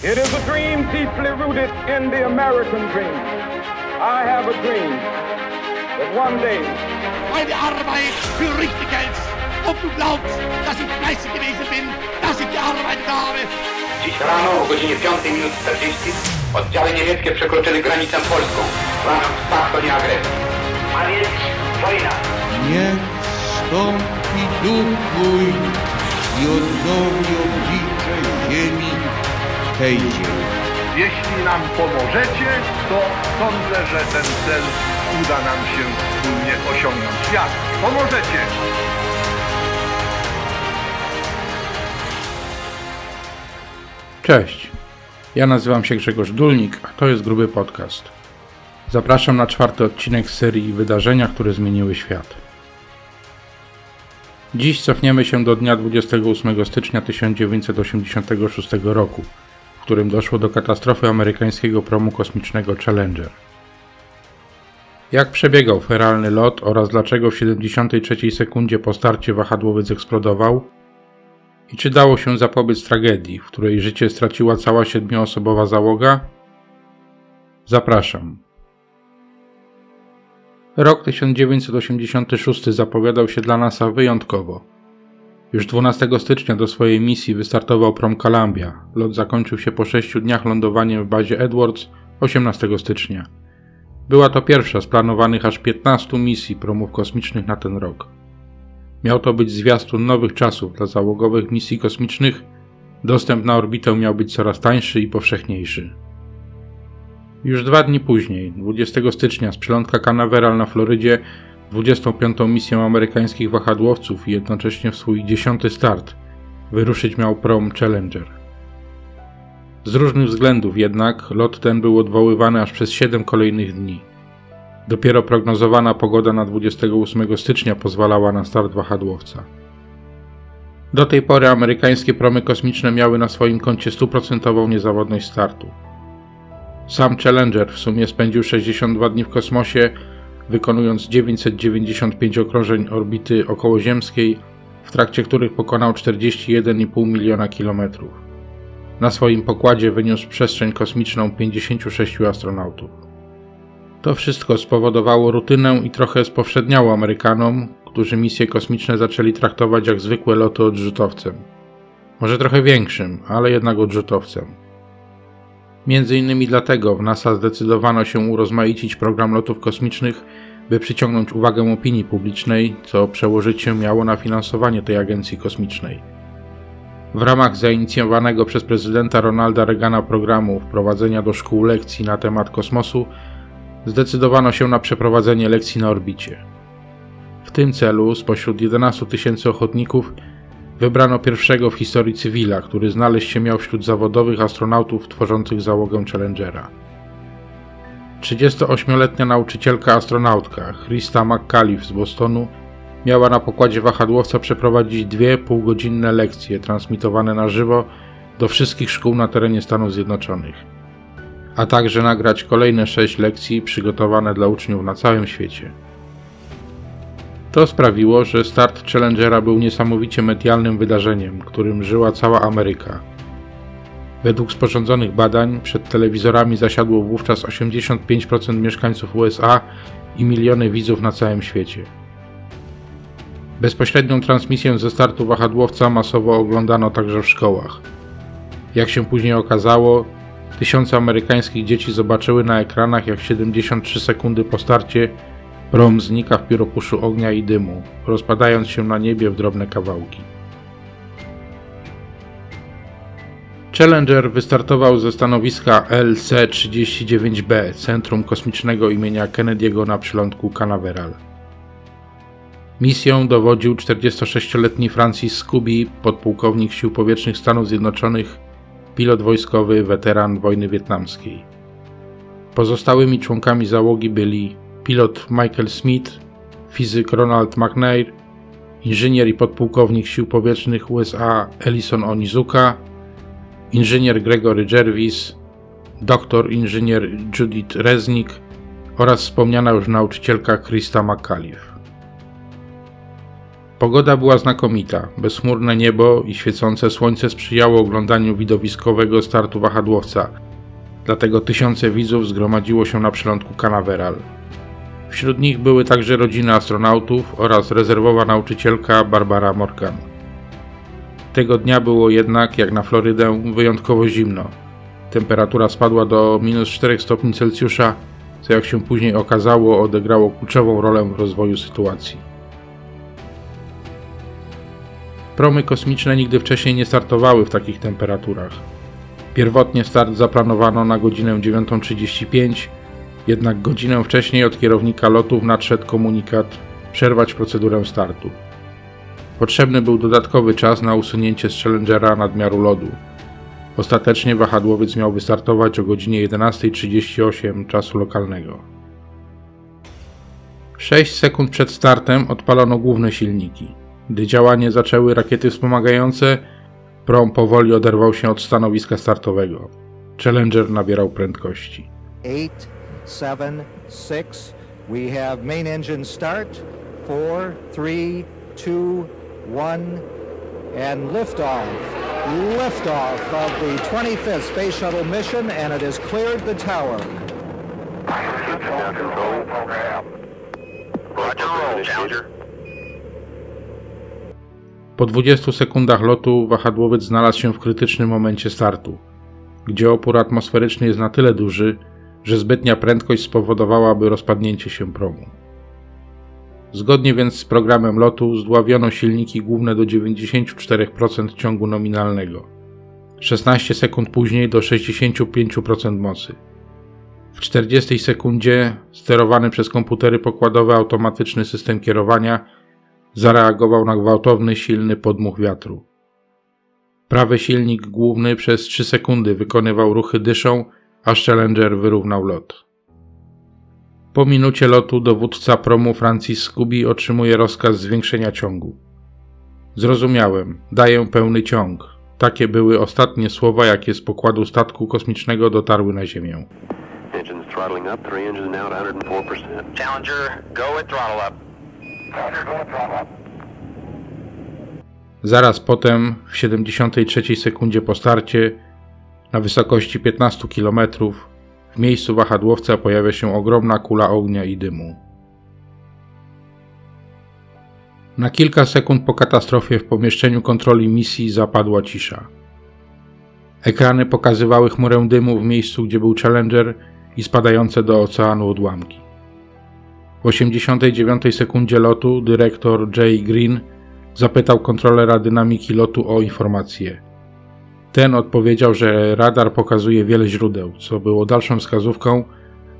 It is a dream deeply rooted in the American dream. I have a dream that one day Meine Arbeit für richtig hältst. Ob du glaubst, dass ich fleißig gewesen bin, dass ich gearbeitet habe. Dziś rano o godzinie 5 minut 40 oddziały niemieckie przekroczyły granicę polską. Uważam pakt o nieagresji. A więc wojna. Niech wstąpi duch Twój i odnowi oblicze ziemi tej ziemi. Jeśli nam pomożecie, to sądzę, że ten cel uda nam się wspólnie osiągnąć. Jak pomożecie? Cześć, ja nazywam się Grzegorz Dulnik, a to jest Gruby Podcast. Zapraszam na czwarty odcinek serii Wydarzenia, które zmieniły świat. Dziś cofniemy się do dnia 28 stycznia 1986 roku, którym doszło do katastrofy amerykańskiego promu kosmicznego Challenger. Jak przebiegał feralny lot oraz dlaczego w 73 sekundzie po starcie wahadłowiec eksplodował, i czy dało się zapobiec tragedii, w której życie straciła cała siedmioosobowa załoga? Zapraszam. Rok 1986 zapowiadał się dla NASA wyjątkowo. Już 12 stycznia do swojej misji wystartował prom Columbia. Lot zakończył się po 6 dniach lądowaniem w bazie Edwards 18 stycznia. Była to pierwsza z planowanych aż 15 misji promów kosmicznych na ten rok. Miał to być zwiastun nowych czasów dla załogowych misji kosmicznych. Dostęp na orbitę miał być coraz tańszy i powszechniejszy. Już dwa dni później, 20 stycznia, z przylądka Canaveral na Florydzie, 25. misją amerykańskich wahadłowców i jednocześnie w swój dziesiąty start, wyruszyć miał prom Challenger. Z różnych względów jednak lot ten był odwoływany aż przez 7 kolejnych dni. Dopiero prognozowana pogoda na 28 stycznia pozwalała na start wahadłowca. Do tej pory amerykańskie promy kosmiczne miały na swoim koncie stuprocentową niezawodność startu. Sam Challenger w sumie spędził 62 dni w kosmosie, wykonując 995 okrążeń orbity okołoziemskiej, w trakcie których pokonał 41,5 miliona kilometrów. Na swoim pokładzie wyniósł przestrzeń kosmiczną 56 astronautów. To wszystko spowodowało rutynę i trochę spowszedniało Amerykanom, którzy misje kosmiczne zaczęli traktować jak zwykłe loty odrzutowcem. Może trochę większym, ale jednak odrzutowcem. Między innymi dlatego w NASA zdecydowano się urozmaicić program lotów kosmicznych, by przyciągnąć uwagę opinii publicznej, co przełożyć się miało na finansowanie tej agencji kosmicznej. W ramach zainicjowanego przez prezydenta Ronalda Reagana programu wprowadzenia do szkół lekcji na temat kosmosu, zdecydowano się na przeprowadzenie lekcji na orbicie. W tym celu spośród 11 tysięcy ochotników wybrano pierwszego w historii cywila, który znaleźć się miał wśród zawodowych astronautów tworzących załogę Challengera. 38-letnia nauczycielka astronautka Christa McCalliff z Bostonu miała na pokładzie wahadłowca przeprowadzić dwie półgodzinne lekcje transmitowane na żywo do wszystkich szkół na terenie Stanów Zjednoczonych, a także nagrać kolejne sześć lekcji przygotowane dla uczniów na całym świecie. To sprawiło, że start Challengera był niesamowicie medialnym wydarzeniem, którym żyła cała Ameryka. Według sporządzonych badań przed telewizorami zasiadło wówczas 85% mieszkańców USA i miliony widzów na całym świecie. Bezpośrednią transmisję ze startu wahadłowca masowo oglądano także w szkołach. Jak się później okazało, tysiące amerykańskich dzieci zobaczyły na ekranach, jak 73 sekundy po starcie prom znika w pióropuszu ognia i dymu, rozpadając się na niebie w drobne kawałki. Challenger wystartował ze stanowiska LC-39B Centrum Kosmicznego imienia Kennedy'ego na przylądku Canaveral. Misją dowodził 46-letni Francis Scooby, podpułkownik Sił Powietrznych Stanów Zjednoczonych, pilot wojskowy, weteran wojny wietnamskiej. Pozostałymi członkami załogi byli pilot Michael Smith, fizyk Ronald McNair, inżynier i podpułkownik Sił Powietrznych USA Ellison Onizuka, inżynier Gregory Jervis, doktor inżynier Judith Reznik oraz wspomniana już nauczycielka Krista McCalliff. Pogoda była znakomita, bezchmurne niebo i świecące słońce sprzyjało oglądaniu widowiskowego startu wahadłowca, dlatego tysiące widzów zgromadziło się na przylądku Canaveral. Wśród nich były także rodziny astronautów oraz rezerwowa nauczycielka Barbara Morgan. Tego dnia było jednak, jak na Florydę, wyjątkowo zimno. Temperatura spadła do minus 4 stopni Celsjusza, co jak się później okazało odegrało kluczową rolę w rozwoju sytuacji. Promy kosmiczne nigdy wcześniej nie startowały w takich temperaturach. Pierwotnie start zaplanowano na godzinę 9.35, jednak godzinę wcześniej od kierownika lotów nadszedł komunikat przerwać procedurę startu. Potrzebny był dodatkowy czas na usunięcie z Challengera nadmiaru lodu. Ostatecznie wahadłowiec miał wystartować o godzinie 11.38 czasu lokalnego. 6 sekund przed startem odpalono główne silniki. Gdy działanie zaczęły rakiety wspomagające, prom powoli oderwał się od stanowiska startowego. Challenger nabierał prędkości. 8, 7, 6. We have main engine start. 4, 3, 2, 1. And liftoff. Liftoff of the 25th Space Shuttle mission, and it has cleared the tower. Roger, roll, Challenger. Po 20 sekundach lotu wahadłowiec znalazł się w krytycznym momencie startu, gdzie opór atmosferyczny jest na tyle duży, że zbytnia prędkość spowodowałaby rozpadnięcie się promu. Zgodnie więc z programem lotu zdławiono silniki główne do 94% ciągu nominalnego, 16 sekund później do 65% mocy. W 40 sekundzie sterowany przez komputery pokładowe automatyczny system kierowania zareagował na gwałtowny, silny podmuch wiatru. Prawy silnik główny przez 3 sekundy wykonywał ruchy dyszą, aż Challenger wyrównał lot. Po minucie lotu dowódca promu Francis Scooby otrzymuje rozkaz zwiększenia ciągu. Zrozumiałem, daję pełny ciąg. Takie były ostatnie słowa, jakie z pokładu statku kosmicznego dotarły na Ziemię. Engines throttling up, three engines now at 104%. Challenger, go at throttle up. Challenger, go at throttle up. Zaraz potem, w 73 sekundzie po starcie, na wysokości 15 km, w miejscu wahadłowca pojawia się ogromna kula ognia i dymu. Na kilka sekund po katastrofie w pomieszczeniu kontroli misji zapadła cisza. Ekrany pokazywały chmurę dymu w miejscu, gdzie był Challenger i spadające do oceanu odłamki. W 89 sekundzie lotu dyrektor Jay Green zapytał kontrolera dynamiki lotu o informację. Ten odpowiedział, że radar pokazuje wiele źródeł, co było dalszą wskazówką,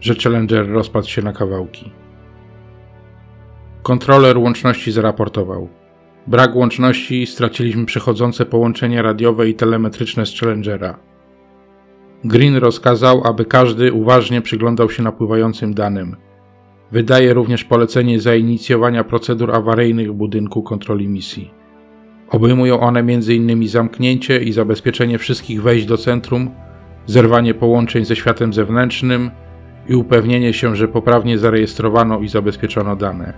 że Challenger rozpadł się na kawałki. Kontroler łączności zaraportował. Brak łączności, straciliśmy przechodzące połączenie radiowe i telemetryczne z Challengera. Green rozkazał, aby każdy uważnie przyglądał się napływającym danym. Wydaje również polecenie zainicjowania procedur awaryjnych w budynku kontroli misji. Obejmują one m.in. zamknięcie i zabezpieczenie wszystkich wejść do centrum, zerwanie połączeń ze światem zewnętrznym i upewnienie się, że poprawnie zarejestrowano i zabezpieczono dane.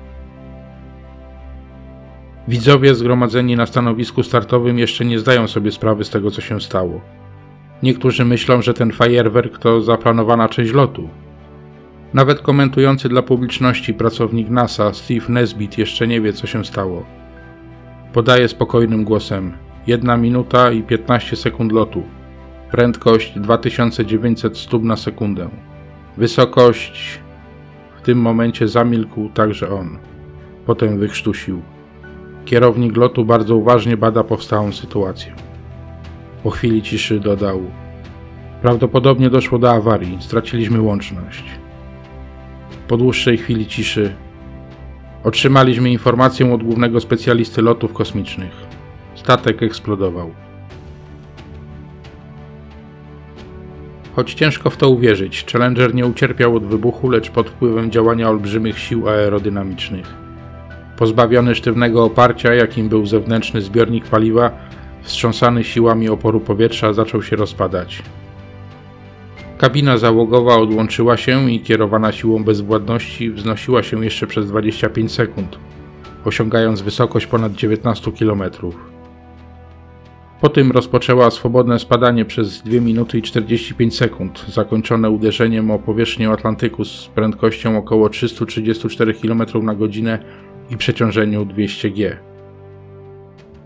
Widzowie zgromadzeni na stanowisku startowym jeszcze nie zdają sobie sprawy z tego, co się stało. Niektórzy myślą, że ten fajerwerk to zaplanowana część lotu. Nawet komentujący dla publiczności pracownik NASA Steve Nesbitt jeszcze nie wie, co się stało. Podaje spokojnym głosem: 1 minuta i 15 sekund lotu. Prędkość 2900 stóp na sekundę. Wysokość. W tym momencie zamilkł także on. Potem wykrztusił. Kierownik lotu bardzo uważnie bada powstałą sytuację. Po chwili ciszy dodał: Prawdopodobnie doszło do awarii, straciliśmy łączność. Po dłuższej chwili ciszy otrzymaliśmy informację od głównego specjalisty lotów kosmicznych. Statek eksplodował. Choć ciężko w to uwierzyć, Challenger nie ucierpiał od wybuchu, lecz pod wpływem działania olbrzymich sił aerodynamicznych. Pozbawiony sztywnego oparcia, jakim był zewnętrzny zbiornik paliwa, wstrząsany siłami oporu powietrza, zaczął się rozpadać. Kabina załogowa odłączyła się i kierowana siłą bezwładności wznosiła się jeszcze przez 25 sekund, osiągając wysokość ponad 19 km. Po tym rozpoczęła swobodne spadanie przez 2 minuty i 45 sekund, zakończone uderzeniem o powierzchnię Atlantyku z prędkością około 334 km na godzinę i przeciążeniu 200 G.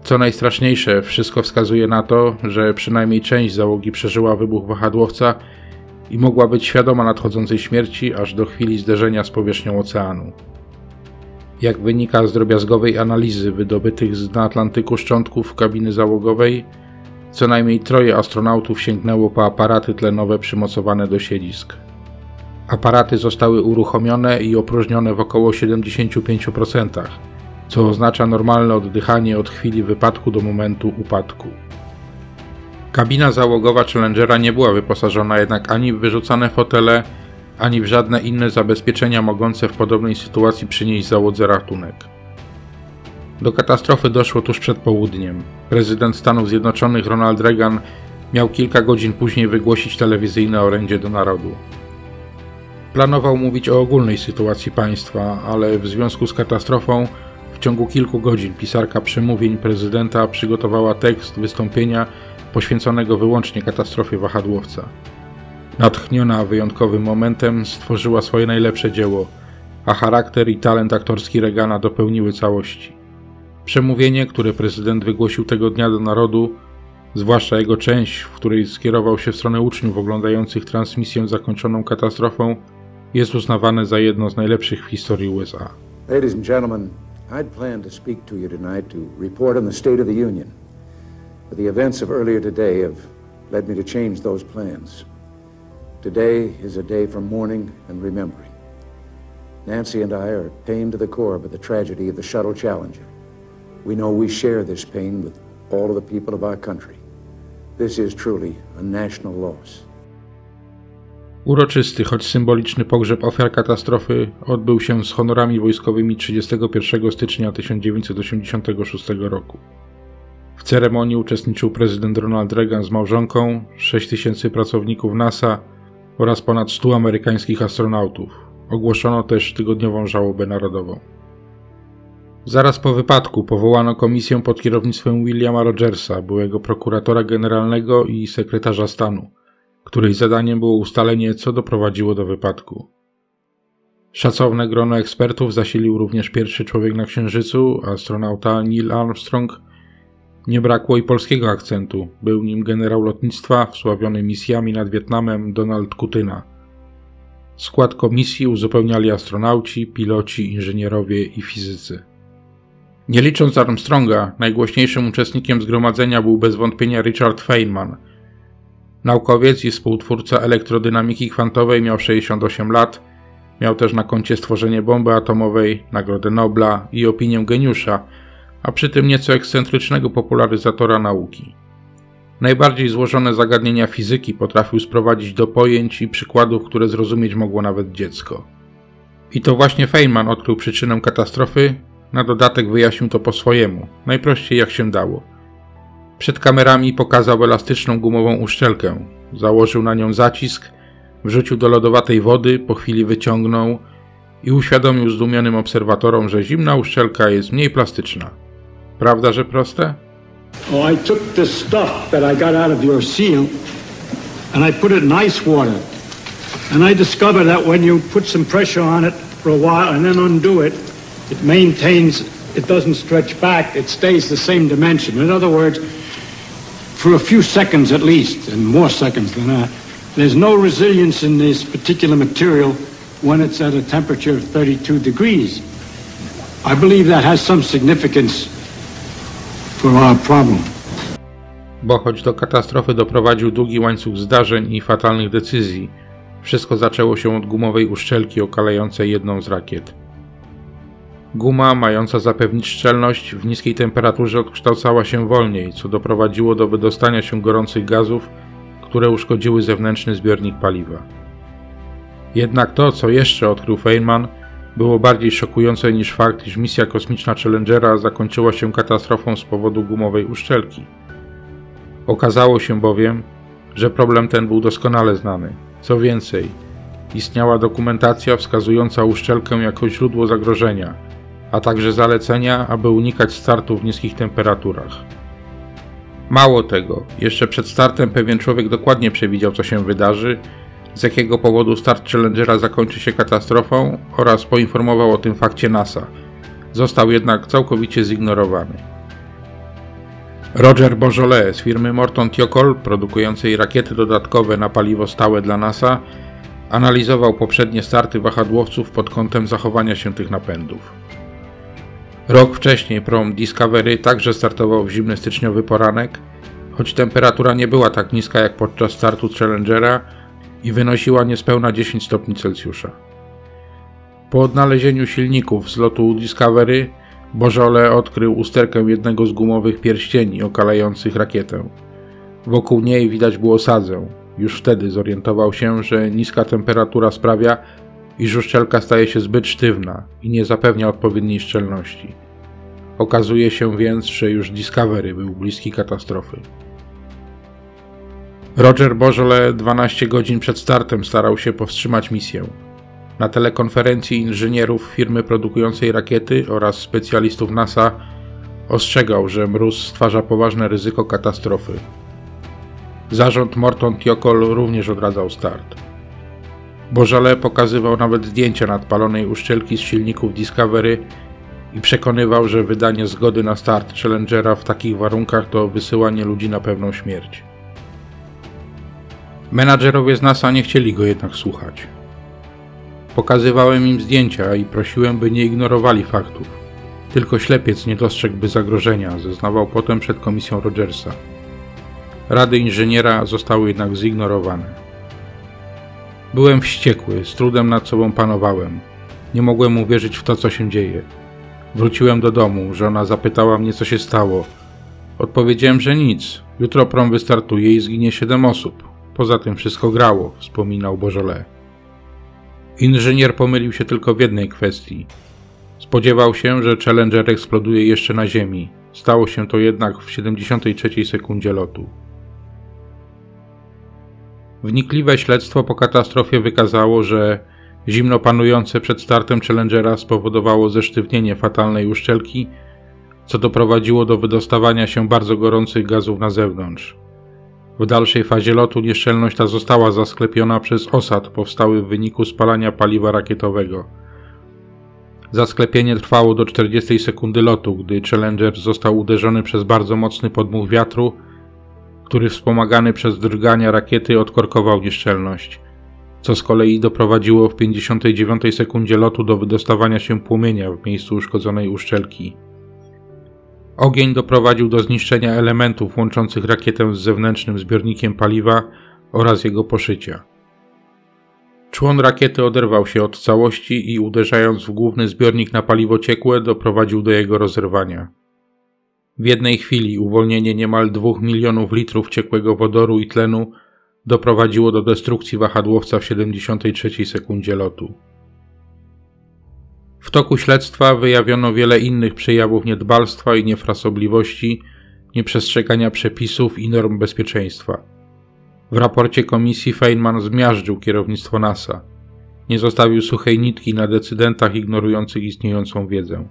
Co najstraszniejsze, wszystko wskazuje na to, że przynajmniej część załogi przeżyła wybuch wahadłowca i mogła być świadoma nadchodzącej śmierci aż do chwili zderzenia z powierzchnią oceanu. Jak wynika z drobiazgowej analizy wydobytych z Atlantyku szczątków kabiny załogowej, co najmniej troje astronautów sięgnęło po aparaty tlenowe przymocowane do siedzisk. Aparaty zostały uruchomione i opróżnione w około 75%, co oznacza normalne oddychanie od chwili wypadku do momentu upadku. Kabina załogowa Challengera nie była wyposażona jednak ani w wyrzucane fotele, ani w żadne inne zabezpieczenia mogące w podobnej sytuacji przynieść załodze ratunek. Do katastrofy doszło tuż przed południem. Prezydent Stanów Zjednoczonych Ronald Reagan miał kilka godzin później wygłosić telewizyjne orędzie do narodu. Planował mówić o ogólnej sytuacji państwa, ale w związku z katastrofą w ciągu kilku godzin pisarka przemówień prezydenta przygotowała tekst wystąpienia poświęconego wyłącznie katastrofie wahadłowca. Natchniona wyjątkowym momentem stworzyła swoje najlepsze dzieło, a charakter i talent aktorski Regana dopełniły całości. Przemówienie, które prezydent wygłosił tego dnia do narodu, zwłaszcza jego część, w której skierował się w stronę uczniów oglądających transmisję zakończoną katastrofą, jest uznawane za jedno z najlepszych w historii USA. Ladies and gentlemen, I'd planned to speak to you tonight to report on the state of the Union. But the events of earlier today have led me to change those plans. Today is a day for mourning and remembering. Nancy and I are pained to the core by the tragedy of the Shuttle Challenger. We know we share this pain with all of the people of our country. This is truly a national loss. Uroczysty, choć symboliczny pogrzeb ofiar katastrofy odbył się z honorami wojskowymi 31 stycznia 1986 roku. W ceremonii uczestniczył prezydent Ronald Reagan z małżonką, 6 tysięcy pracowników NASA oraz ponad 100 amerykańskich astronautów. Ogłoszono też tygodniową żałobę narodową. Zaraz po wypadku powołano komisję pod kierownictwem Williama Rogersa, byłego prokuratora generalnego i sekretarza stanu, której zadaniem było ustalenie, co doprowadziło do wypadku. Szacowne grono ekspertów zasilił również pierwszy człowiek na Księżycu, astronauta Neil Armstrong. Nie brakło i polskiego akcentu, był nim generał lotnictwa wsławiony misjami nad Wietnamem Donald Kutyna. Skład komisji uzupełniali astronauci, piloci, inżynierowie i fizycy. Nie licząc Armstronga, najgłośniejszym uczestnikiem zgromadzenia był bez wątpienia Richard Feynman. Naukowiec i współtwórca elektrodynamiki kwantowej miał 68 lat, miał też na koncie stworzenie bomby atomowej, Nagrodę Nobla i opinię geniusza, a przy tym nieco ekscentrycznego popularyzatora nauki. Najbardziej złożone zagadnienia fizyki potrafił sprowadzić do pojęć i przykładów, które zrozumieć mogło nawet dziecko. I to właśnie Feynman odkrył przyczynę katastrofy na dodatek wyjaśnił to po swojemu, najprościej jak się dało. Przed kamerami pokazał elastyczną gumową uszczelkę, założył na nią zacisk, wrzucił do lodowatej wody, po chwili wyciągnął i uświadomił zdumionym obserwatorom, że zimna uszczelka jest mniej plastyczna. Prawda, że proste? Oh, I took the stuff that I got out of your seal and I put it in ice water. And I discovered that when you put some pressure on it for a while and then undo it, it maintains, it doesn't stretch back, it stays the same dimension. In other words, for a few seconds at least, and more seconds than that, there's no resilience in this particular material when it's at a temperature of 32 degrees. I believe that has some significance. Bo choć do katastrofy doprowadził długi łańcuch zdarzeń i fatalnych decyzji, wszystko zaczęło się od gumowej uszczelki okalającej jedną z rakiet. Guma, mająca zapewnić szczelność, w niskiej temperaturze odkształcała się wolniej, co doprowadziło do wydostania się gorących gazów, które uszkodziły zewnętrzny zbiornik paliwa. Jednak to, co jeszcze odkrył Feynman, było bardziej szokujące niż fakt, iż misja kosmiczna Challengera zakończyła się katastrofą z powodu gumowej uszczelki. Okazało się bowiem, że problem ten był doskonale znany. Co więcej, istniała dokumentacja wskazująca uszczelkę jako źródło zagrożenia, a także zalecenia, aby unikać startu w niskich temperaturach. Mało tego, jeszcze przed startem pewien człowiek dokładnie przewidział, co się wydarzy, z jakiego powodu start Challengera zakończy się katastrofą oraz poinformował o tym fakcie NASA. Został jednak całkowicie zignorowany. Roger Beaujolais z firmy Morton Thiokol, produkującej rakiety dodatkowe na paliwo stałe dla NASA, analizował poprzednie starty wahadłowców pod kątem zachowania się tych napędów. Rok wcześniej prom Discovery także startował w zimny styczniowy poranek, choć temperatura nie była tak niska jak podczas startu Challengera i wynosiła niespełna 10 stopni Celsjusza. Po odnalezieniu silników z lotu Discovery, Bożole odkrył usterkę jednego z gumowych pierścieni okalających rakietę. Wokół niej widać było sadzę. Już wtedy zorientował się, że niska temperatura sprawia, iż uszczelka staje się zbyt sztywna i nie zapewnia odpowiedniej szczelności. Okazuje się więc, że już Discovery był bliski katastrofy. Roger Bożole 12 godzin przed startem starał się powstrzymać misję. Na telekonferencji inżynierów firmy produkującej rakiety oraz specjalistów NASA ostrzegał, że mróz stwarza poważne ryzyko katastrofy. Zarząd Morton Thiokol również odradzał start. Bożale pokazywał nawet zdjęcia nadpalonej uszczelki z silników Discovery i przekonywał, że wydanie zgody na start Challengera w takich warunkach to wysyłanie ludzi na pewną śmierć. Menadżerowie z NASA nie chcieli go jednak słuchać. Pokazywałem im zdjęcia i prosiłem, by nie ignorowali faktów. Tylko ślepiec nie dostrzegłby zagrożenia, zeznawał potem przed komisją Rogersa. Rady inżyniera zostały jednak zignorowane. Byłem wściekły, z trudem nad sobą panowałem. Nie mogłem uwierzyć w to, co się dzieje. Wróciłem do domu, żona zapytała mnie, co się stało. Odpowiedziałem, że nic. Jutro prom wystartuje i zginie siedem osób. Poza tym wszystko grało, wspominał Bożole. Inżynier pomylił się tylko w jednej kwestii. Spodziewał się, że Challenger eksploduje jeszcze na Ziemi. Stało się to jednak w 73 sekundzie lotu. Wnikliwe śledztwo po katastrofie wykazało, że zimno panujące przed startem Challengera spowodowało zesztywnienie fatalnej uszczelki, co doprowadziło do wydostawania się bardzo gorących gazów na zewnątrz. W dalszej fazie lotu nieszczelność ta została zasklepiona przez osad powstały w wyniku spalania paliwa rakietowego. Zasklepienie trwało do 40 sekundy lotu, gdy Challenger został uderzony przez bardzo mocny podmuch wiatru, który wspomagany przez drgania rakiety odkorkował nieszczelność, co z kolei doprowadziło w 59 sekundzie lotu do wydostawania się płomienia w miejscu uszkodzonej uszczelki. Ogień doprowadził do zniszczenia elementów łączących rakietę z zewnętrznym zbiornikiem paliwa oraz jego poszycia. Człon rakiety oderwał się od całości i uderzając w główny zbiornik na paliwo ciekłe doprowadził do jego rozerwania. W jednej chwili uwolnienie niemal 2 milionów litrów ciekłego wodoru i tlenu doprowadziło do destrukcji wahadłowca w 73 sekundzie lotu. W toku śledztwa wyjawiono wiele innych przejawów niedbalstwa i niefrasobliwości, nieprzestrzegania przepisów i norm bezpieczeństwa. W raporcie komisji Feynman zmiażdżył kierownictwo NASA. Nie zostawił suchej nitki na decydentach ignorujących istniejącą wiedzę.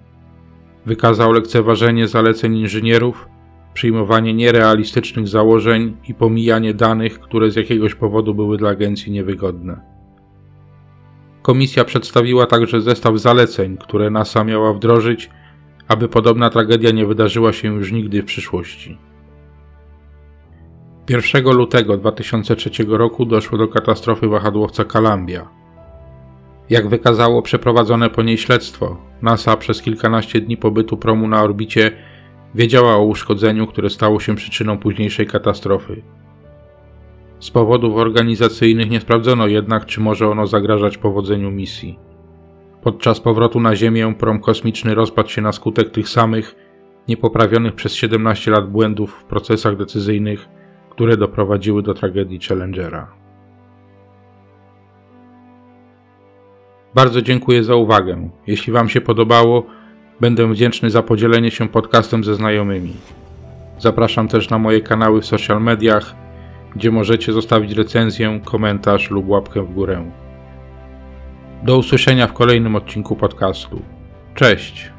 Wykazał lekceważenie zaleceń inżynierów, przyjmowanie nierealistycznych założeń i pomijanie danych, które z jakiegoś powodu były dla agencji niewygodne. Komisja przedstawiła także zestaw zaleceń, które NASA miała wdrożyć, aby podobna tragedia nie wydarzyła się już nigdy w przyszłości. 1 lutego 2003 roku doszło do katastrofy wahadłowca Columbia. Jak wykazało przeprowadzone po niej śledztwo, NASA przez kilkanaście dni pobytu promu na orbicie wiedziała o uszkodzeniu, które stało się przyczyną późniejszej katastrofy. Z powodów organizacyjnych nie sprawdzono jednak, czy może ono zagrażać powodzeniu misji. Podczas powrotu na Ziemię prom kosmiczny rozpadł się na skutek tych samych, niepoprawionych przez 17 lat błędów w procesach decyzyjnych, które doprowadziły do tragedii Challengera. Bardzo dziękuję za uwagę. Jeśli Wam się podobało, będę wdzięczny za podzielenie się podcastem ze znajomymi. Zapraszam też na moje kanały w social mediach gdzie możecie zostawić recenzję, komentarz lub łapkę w górę. Do usłyszenia w kolejnym odcinku podcastu. Cześć!